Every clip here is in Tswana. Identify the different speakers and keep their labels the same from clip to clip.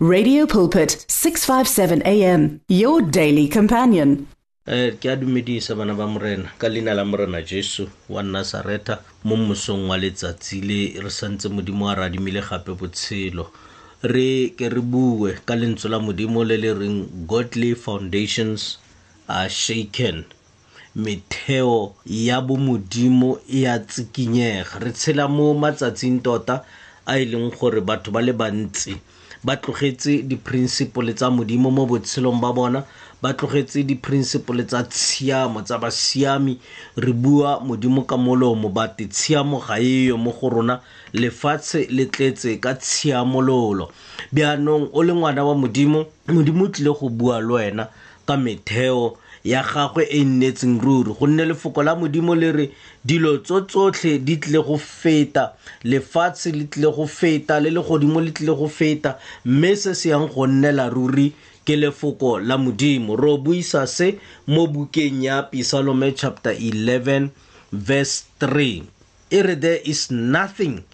Speaker 1: Radio Pulpit 657 AM your daily companion
Speaker 2: eh ke a dumedisa bana ba morena ka leina la morena jesu wa nasareta mo mosong wa letsatsi le re santse modimo a radimile gape botshelo re ke re bue ka lentswe la modimo le le reng godly foundations are shaken metheo ya bomodimo e a tsikinyega re tshela mo matsatsing tota a e leng gore batho ba le bantsi ba tlogetse diprinsipole tsa modimo mo botshelong ba bona ba tlogetse diprinsipole tsa tshiamo tsa basiami re bua modimo ka molomo bate tshiamo ga eyo mo go rona lefatshe le tletse ka tshiamololo bjaanong o le ngwana wa modimo modimo o tlile go bua le wena ka metheo ya gagwe e nnetseng ruri gonne lefoko la modimo le re dilo tso tsotlhe di tlile go feta lefatshe le tlile go feta le legodimo le tlile go feta mme se se yang go nnela ruri ke lefoko la modimo ro buisa se mo bukeng ya pisalome chapter 11 verse 3 e re there is nothing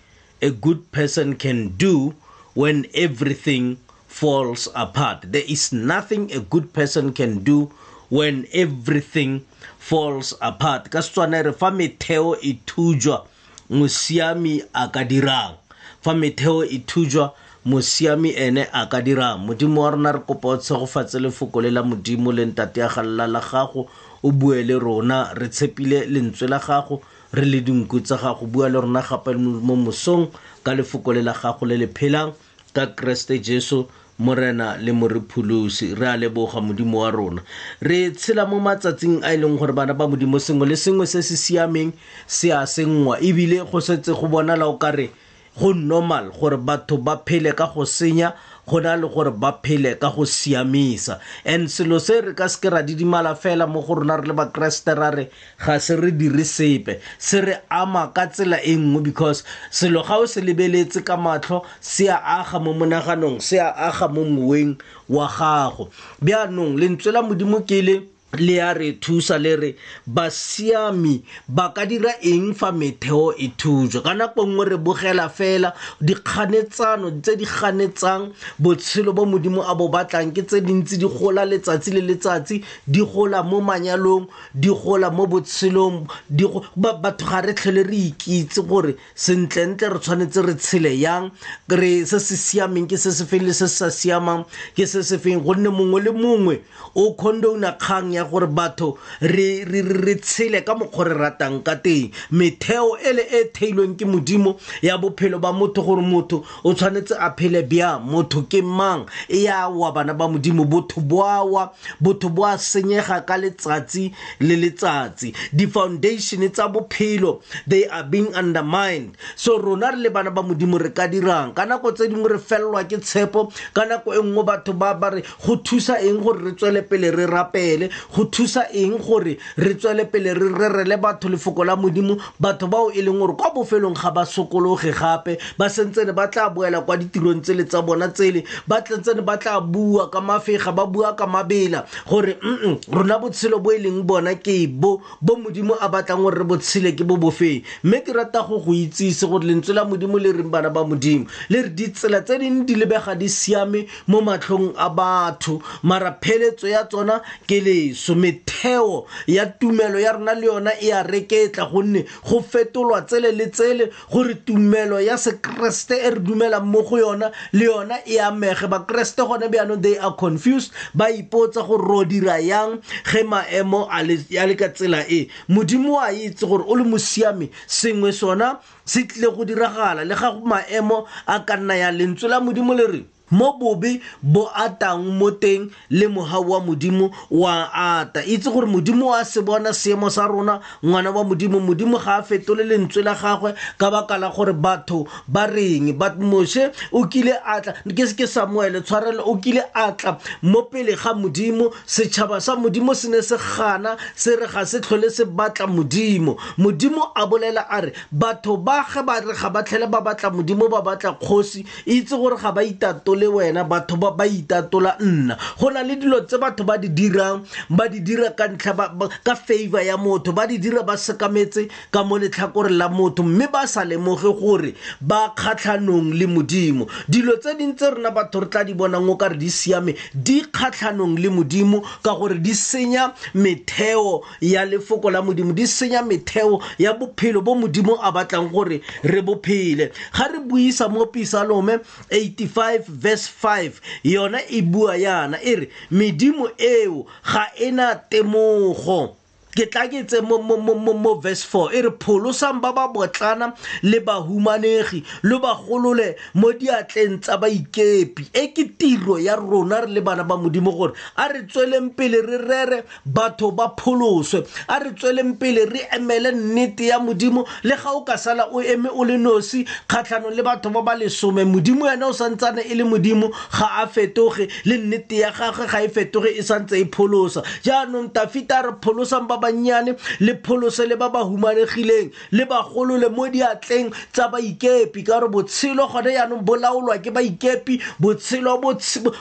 Speaker 2: a good person can do when everything falls apart there is nothing a good person can do when everything falls apart ka setswana re fa metheo e thujwa mosiami a ka dirang fa metheo e thujwa mosiami ene a ka dira modimo wa rona re kopa o tshegofatse lefoko le la modimo le ntate ya galela la gago o bue le rona re tshepile lentswe la gago re le dinku tsa gago bua le rona gape mo mosong ka lefoko le la gago le le phelang ka keresete jesu morena le morepholosi re a leboga modimo wa rona re tshela mo matsatsing a e leng gore bana ba modimo sengwe le sengwe se se siameng se a sengwa ebile go setse go bonala o kare go normal gore batho ba phele ka go senya go na le gore ba phele ka go siamisa and selo se re ka seke ra didimala fela mo go rona re le bakeresete ra re ga se re dire sepe se re ama ka tsela e nngwe because selo ga o se lebeletse ka matlho se a aga mo monaganong se a aga mo moweng wa gago bjaanong lentswe la modimo ke le le ya re thusa le re basiami ba ka dira eng fa metheo e thujwa ka nako nngwe re bogela fela dikganetsano tse di ganetsang botshelo bo modimo a bo batlang ke tse dintsi di gola letsatsi le letsatsi di gola mo manyalong di gola mo botshelong batho ga re tlhole re ikitse gore sentlentle re tshwanetse re tshele yang re se se siameng ke se se feng le se se sa siamang ke se se feng gonne mongwe le mongwe o condona kgang ya gore batho re tshele ka mokgwa re ratang ka teng metheo e le e theilweng ke modimo ya bophelo ba motho gore motho o tshwanetse a phele bjang motho ke mang e ya wa bana ba modimo botho boawa botho bo a senyega ka letsatsi le letsatsi di-foundation tsa bophelo they are being undermined so rona re le bana ba modimo re ka dirang ka nako tse dingwe re felelwa ke tshepo ka nako e nngwe batho ba ba re go thusa eng gore re tswele pele re rapele go thusa eng gore re tswele pele re rerele batho lefoko la modimo batho bao e leng gore kwa bofelong ga ba sokologe gape ba sentse ne ba tla boela kwa ditirong tsele tsa bona tsele ba tlentse ne ba tla bua ka mafega ba bua ka mabela gore mm rona botshelo bo e leng bona ke bo bo modimo a batlang gore re botshele ke bo bofeng mme ke rata go go itsise gore lentswe la modimo le reng bana ba modimo le re ditsela tse dingwe di lebega di siame mo matlhong a batho mara pheletso ya tsona ke leso metheo ya tumelo ya rona le yona e a reketla gonne go fetolwa tsele le tsele gore tumelo ya sekeresete e re dumelang mo go yona le yona e amege bakeresete gone bjaanong they are confused ba ipotsa gore ro dira yang ge maemo a le ka tsela e modimo a itse gore o le mosiame sengwe sona se tlile go diragala le ga maemo a ka nna ya lentswe la modimo le re mo bobe bo atang mo teng le mogau wa modimo wa ata itse gore modimo wa se bona seemo sa rona ngwana wa modimo modimo ga a fetole lentswe la gagwe ka baka la gore batho ba reng but moshe o kile a tla ke se ke samuele tshwarelo o kile a tla mo pele ga modimo setšhaba sa modimo se ne se gana se re ga se tlhole se batla modimo modimo a bolela a re batho ba ge ba re ga ba tlhele ba batla modimo ba batla kgosi itse gore ga ba itatole wena batho ba ba itatola nna go na le dilo tse batho ba di dirang ba di dira ka ntlha ka favor ya motho ba di dira ba sekametse ka mo letlhakoreng la motho mme ba sa lemoge gore ba kgatlhanong le modimo dilo tse ding tse rona batho re tla di bonang o ka re di siame di kgatlhanong le modimo ka gore di senya metheo ya lefoko la modimo di senya metheo ya bophelo bo modimo a batlang gore re bophele ga re buisa mo pisalome 85 verse 5 yona e bua yana e re medimo eo ga e na temogo ke tla ke tse mo verse 4 e re pholosang ba ba botlana le bahumanegi lo ba golole mo diatleng tsa baikepi e ke tiro ya rona re le bana ba modimo gore a re tsweleng pele re rere batho ba pholoswe a re tsweleng pele re emele nnete ya modimo le ga o ka sala o eme o le nosi kgatlhanong le batho ba ba lesome modimo ene o santsane e le modimo ga a fetoge le nnete ya gagwe ga e fetoge e santse e pholosa jaanong tafita re pholosang ba bannyane le pholose le ba ba humanegileng le bagolole mo diatleng tsa baikepi ka gore botshelo gone jaanong bo laolwa ke baikepi botshelo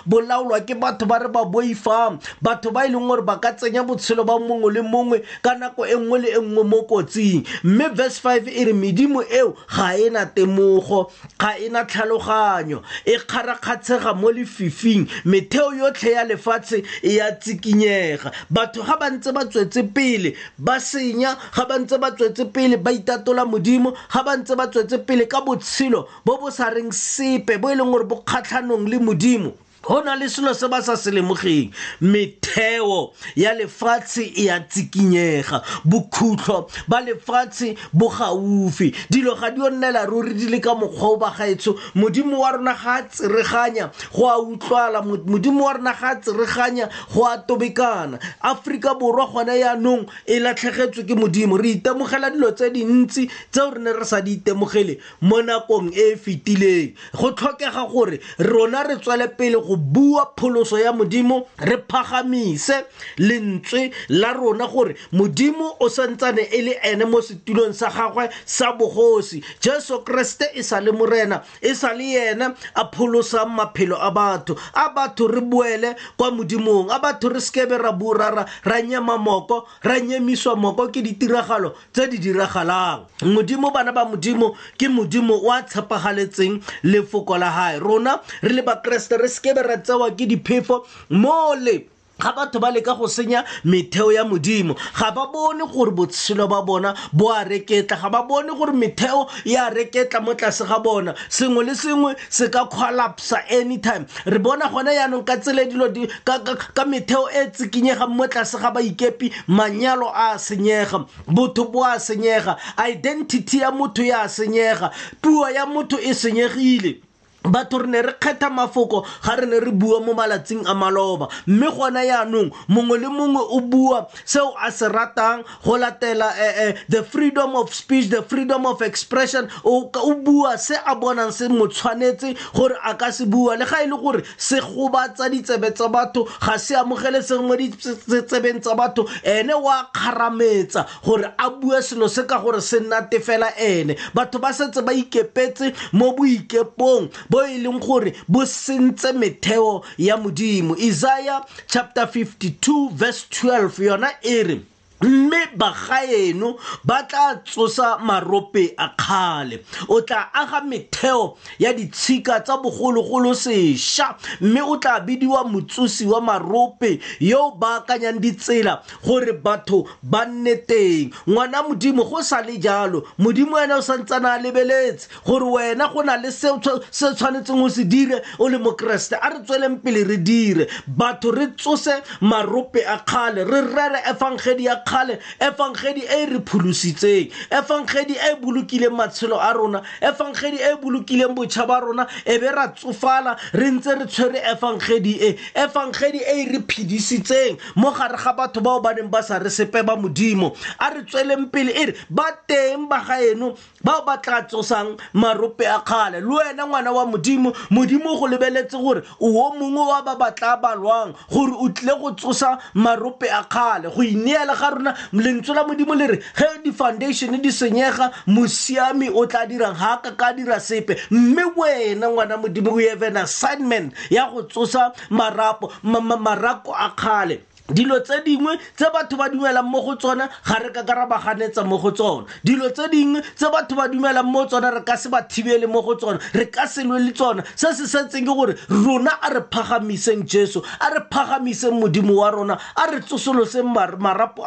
Speaker 2: bo laolwa ke batho ba re ba boifang batho ba e leng gore ba ka tsenya botshelo ba mongwe le mongwe ka nako e nngwe le e nngwe mo kotsing mme verse 5 e re medimo eo ga e na temogo ga e na tlhaloganyo e kgarakgatshega mo lefifing metheo yotlhe ya lefatshe e ya tsikinyega batho ga ba ntse ba tswetse pele ba senya ga ba ntse ba tswetse pele ba itatola modimo ga ba ntse ba tswetse pele ka botshelo bo bo sa reng sepe bo e leng gore bo kgatlhanong le modimo go na le selo se ba sa se lemogeng metheo ya lefatshe e ya tsikinyega bokhutlo ba lefatshe bo gaufi dilo ga di o nnela ruri di le ka mokgwa o bagaetsho modimo wa rona ga a tsereganya go a utlwala modimo wa rona ga a tsereganya go a tobekana aforika borwa gone yaanong e latlhegetswe ke modimo re itemogela dilo tse dintsi tseo re ne re sa di itemogele mo nakong e e fetileng go tlhokega gore rona re tswele pele go bua pholoso ya modimo re phagamise lentswe la rona gore modimo o santsane e le ene mo setulong sa gagwe sa bogosi jesu kreste e sa le morena e sa le ene a pholosang maphelo a batho a batho re boele kwa modimong a batho re sekebe ra burara ra nyema moko ra nyemiswa moko ke ditiragalo tse di diragalang modimo bana ba modimo ke modimo wa tshepagaletseng lefoko la gae rona re le bakeresete re sekebe ra tsewa ke diphefo mole ga batho ba leka go senya metheo ya modimo ga ba bone gore botshelo ba bona bo a reketla ga ba bone gore metheo ya reketla mo tlase ga bona sengwe le sengwe se ka collapsa anytime re bona gone yaanong ka tsele dilo ka, ka, ka metheo e tsikinyegang mo tlase ga baikepi manyalo a senyega botho bo a senyega identity ya motho ya a senyega puo ya motho e senyegile batho re ne re kgetha mafoko ga re ne re bua mo malatsing a maloba mme gona yaanong mongwe le mongwe o bua seo a se ratang go latela eh, eh, the freedom of speech the freedom of expression o bua se a bonang se mo tshwanetse gore a ka se bua le ga e le gore se gobatsa ditsebe tsa batho ga se amogele se mo ditsebeng tsa batho ene wa kgarametsa gore a bue selo se ka gore se natefela ene batho ba setse ba ikepetse mo boikepong bo e leng gore bo sentse metheo ya modimo isaiah chapter 52 verse 12 yona e re mme bagaeno ba tla tsosa marope a kgale o tla aga metheo ya ditshika tsa bogologolo sešwa mme o tla bidiwa motsosi wa marope yo ba akanyang ditsela gore batho ba nne teng ngwana modimo go sa le jalo modimo ene o santsana a lebeletse gore wena go na le se se tshwanetseng o se dire o le mokeresete a re tsweleng pele re dire batho re tsose marope a kgale re rere efangedi ya kgale efangedi e re pholositseng efangedi e bolokileng matshelo a rona efangedi e bolokileng botšha ba rona e be ra tsofala re ntse re tshwere efangedi e efangedi e re phedisitseng mo gare ga batho bao ba neng ba sa re sepe ba modimo a re tsweleng pele e re ba teng ba ga eno bao ba tla tsosang marope a kgale le wena ngwana wa modimo modimo go lebeletse gore o mongwe wa ba batla balwang gore o tlile go tsosa marope a kgale go ineela ga rona lentswe la modimo le re ge di-foundation di senyega mosiami o tla dirang ga ka ka dira sepe mme wena ngwana modimo we have an assignment ya go tsosa marapo marako a kgale dilo tse dingwe tse batho ba dumelang mo go tsone ga re ka ka ra ba ganetsa mo go tsone dilo tse dingwe tse batho ba dumelang mo tsone re ka se ba thibele mo go tsone re ka se lwe le tsone se se setseng ke gore rona a re phagamiseng jesu a re phagamiseng modimo wa rona a re tsosoloseng marako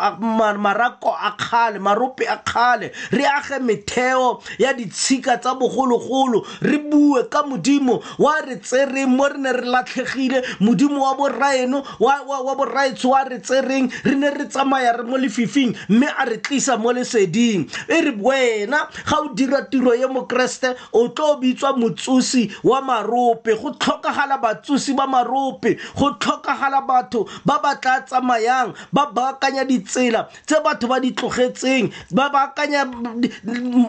Speaker 2: a kgale marope a kgale re age metheo ya ditshika tsa bogologolo re bue ka modimo wa re tsereng mo re ne re latlhegile modimo wa boraeno wa boraetso wa re tsereng re ne re tsamaya re mo lefifing mme a re tlisa mo leseding e re wena ga o dira tiro ye mokeresete o tlo bitswa motsosi wa marope go tlhokagala batsosi ba marope go tlhokagala batho ba ba tla tsamayang ba baakanya ditsela tse batho ba di tlogetseng ba ba akanya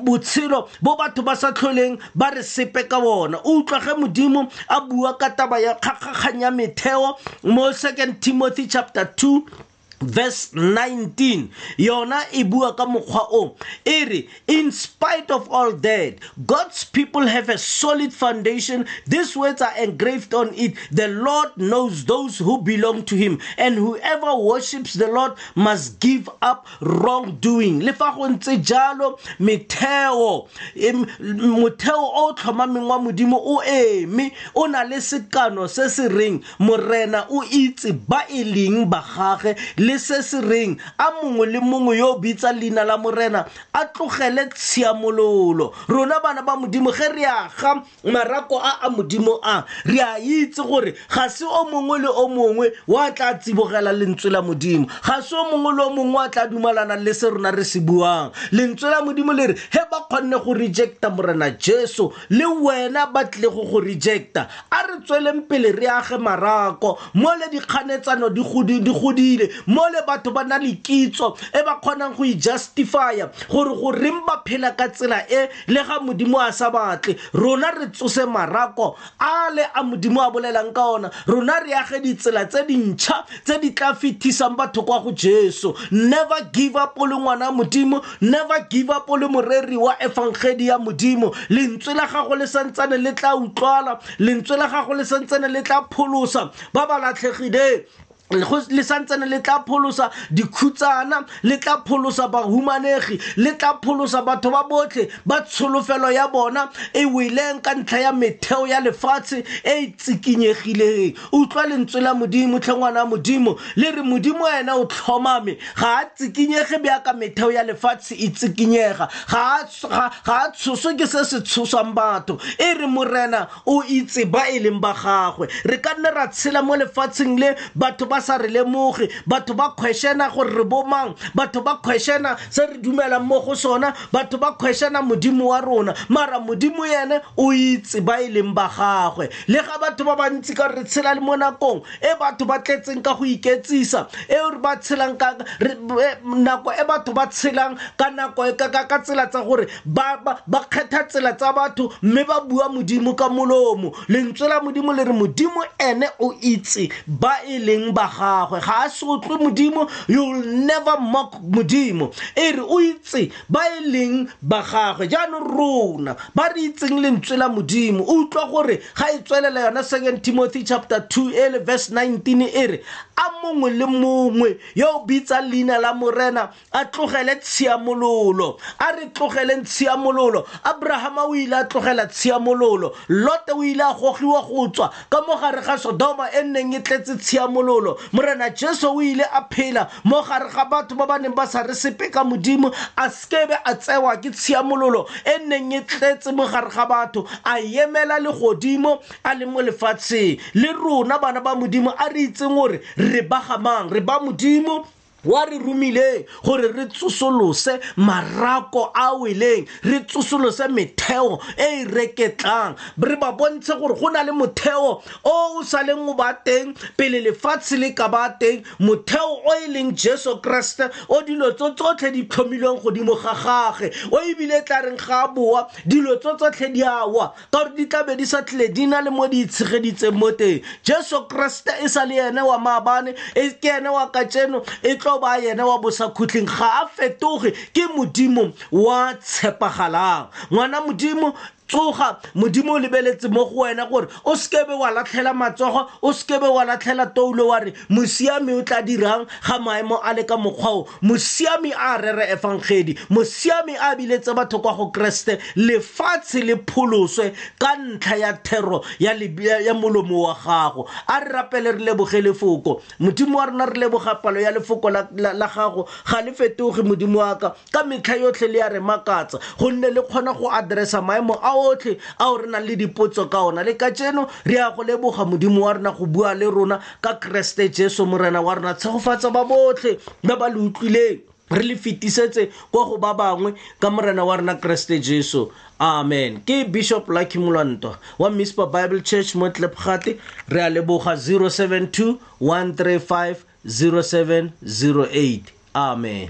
Speaker 2: botshelo bo batho ba sa tlholeng ba re sepe ka bona o utlwa ge modimo a bua ka taba ya kgakgakgang ya metheo mo second timothy chapter 2 verse 19 yona e bua ka mokgwa o e re In spite of all that, God's people have a solid foundation. These words are engraved on it. The Lord knows those who belong to Him, and whoever worships the Lord must give up wrongdoing. Le fa go ntse jalo, metheo motheo o tlhomameng wa Modimo o eme o na le sekano se se reng morena o itse ba e leng ba gage le se se reng a mongwe le mongwe yo o bitsa leina la morena a tlogele tshiamololo rona bana ba modimo ge re aga marako a a modimo a re a itse gore ga se o mongwe le o mongwe wa tla tsibogela lentswe la modimo ga se o mongwe le o mongwe wa tla dumalana le se rona re se buang lentswe la modimo le re he ba kgonne go rejecta morena jesu le wena ba tle go go rejecta a re tsweleng pele re age marako mo le dikganetsano di godile mo le batho ba na le kitso e ba kgonang go ijustifya gore go reng ba phela ka tsela e le ga modimo a sa batle rona re tsose marako a le a modimo a bolelang ka ona rona re age ditsela tse dintšha tse di tla fethisang batho kwa go jesu never give up o le ngwana modimo never give up o le moreri wa efangedi ya modimo lentswe la gago le santsane le tla utlwala lentswe la gago le santsane le tla pholosa ba ba latlhegileng le santsene le tla pholosa dikhutsana le tla pholosa bahumanegi le tla pholosa batho ba botlhe ba tsholofelo ya bona e weleng ka ntlha ya metheo ya lefatshe e e tsikinyegileng utlwa lentswe la modimo tlhe ngwana wa modimo le re modimo ena o tlhomame ga a tsikinyege bjaka metheo ya lefatshe e tsikinyega ga a tshoswe ke se se tshoswang batho e re morena o itse ba e leng ba gagwe re ka nne ra tshela mo lefatsheng le batho ba sa re lemoge batho ba kgwešena gore re bomang batho ba kgwešena se re dumelang mo go sona batho ba kgwešena modimo wa rona mara modimo ene o itse ba e leng ba gagwe le ga batho ba bantsi ka re tshela le mo nakong e batho ba tletseng ka go iketsisa e re ba tshelang ka e, nako e batho ba tshelang ka nako e ka tsela tsa gore ba kgetha tsela tsa batho mme ba bua modimo ka molomo lentswe la modimo le re modimo ene o itse ba e leng ba gagwe ga a se otlwe modimo you'll never mock modimo e re o itse ba e leng ba gagwe jaanong rona ba re itseng lentswe la modimo o utlwa gore ga e tswelela yona second timothy chapter 2 ele verse 19 e re a mongwe le mongwe yo o bitsa leina la morena a tlogele tshiamololo a re tlogeleng tshiamololo abrahama o ile a tlogela tshiamololo lote o ile a gogiwa go tswa ka mo gare ga sodoma e nneng e tletse tshiamololo morena jesu o ile a phela mo gare ga batho ba ba neng ba sa re sepe ka modimo a sekebe a tsewa ke tshiamololo e nneng e tletse mo gare ga batho a emela legodimo a le mo lefatsheng le rona bana ba modimo a re itseng gore re ba gamang re ba modimo wa re romileng gore re tsosolose marako a weleng re tsosolose metheo e e reketlang re ba bontshe gore go na le motheo o o sa leng o ba teng pele lefatshe le ka ba teng motheo o e leng jesu kreste o dilo tso tsotlhe di tlhomilweng godimo ga gage o ebile tla reng ga a boa dilo tso tsotlhe di awa ka gore di tlabe di sa tlile di na le mo di itshegeditseng mo teng jesu kreste e sa le ene wa maabane e ke ene wa katseno e tlo ba ene wa bosakhutleng ga a fetoge ke modimo wa tshepagalang ngwana modimo tsoga modimo o lebeletse mo go wena gore o sekebe wa latlhela matsogo o sekebe wa latlhela toulo wa re mosiami o tla dirang ga maemo a le ka mokgwao mosiami a rere efangedi mosiami a biletse batho kwa go keresete lefatshe le pholoswe ka ntlha ya thero ya molomo wa gago a re rapele re leboge lefoko modimo wa rona re leboga palo ya lefoko la gago ga le fetoge modimo wa ka ka metlha yotlhe le ya re makatsa gonne le kgona go addressa maemo a otlhe ao re nang le dipotso ka ona le ka tseno re ya go leboga modimo wa rona go bua le rona ka keresete jesu morena wa rona tshegofatsa ba botlhe ba ba le utlwileng re le fetisetse kwa go ba bangwe ka morena wa rona keresete jesu amen ke bishop lucky molwanto wa mispa bible church mo tlepgate re a leboga 072 135 0708 amen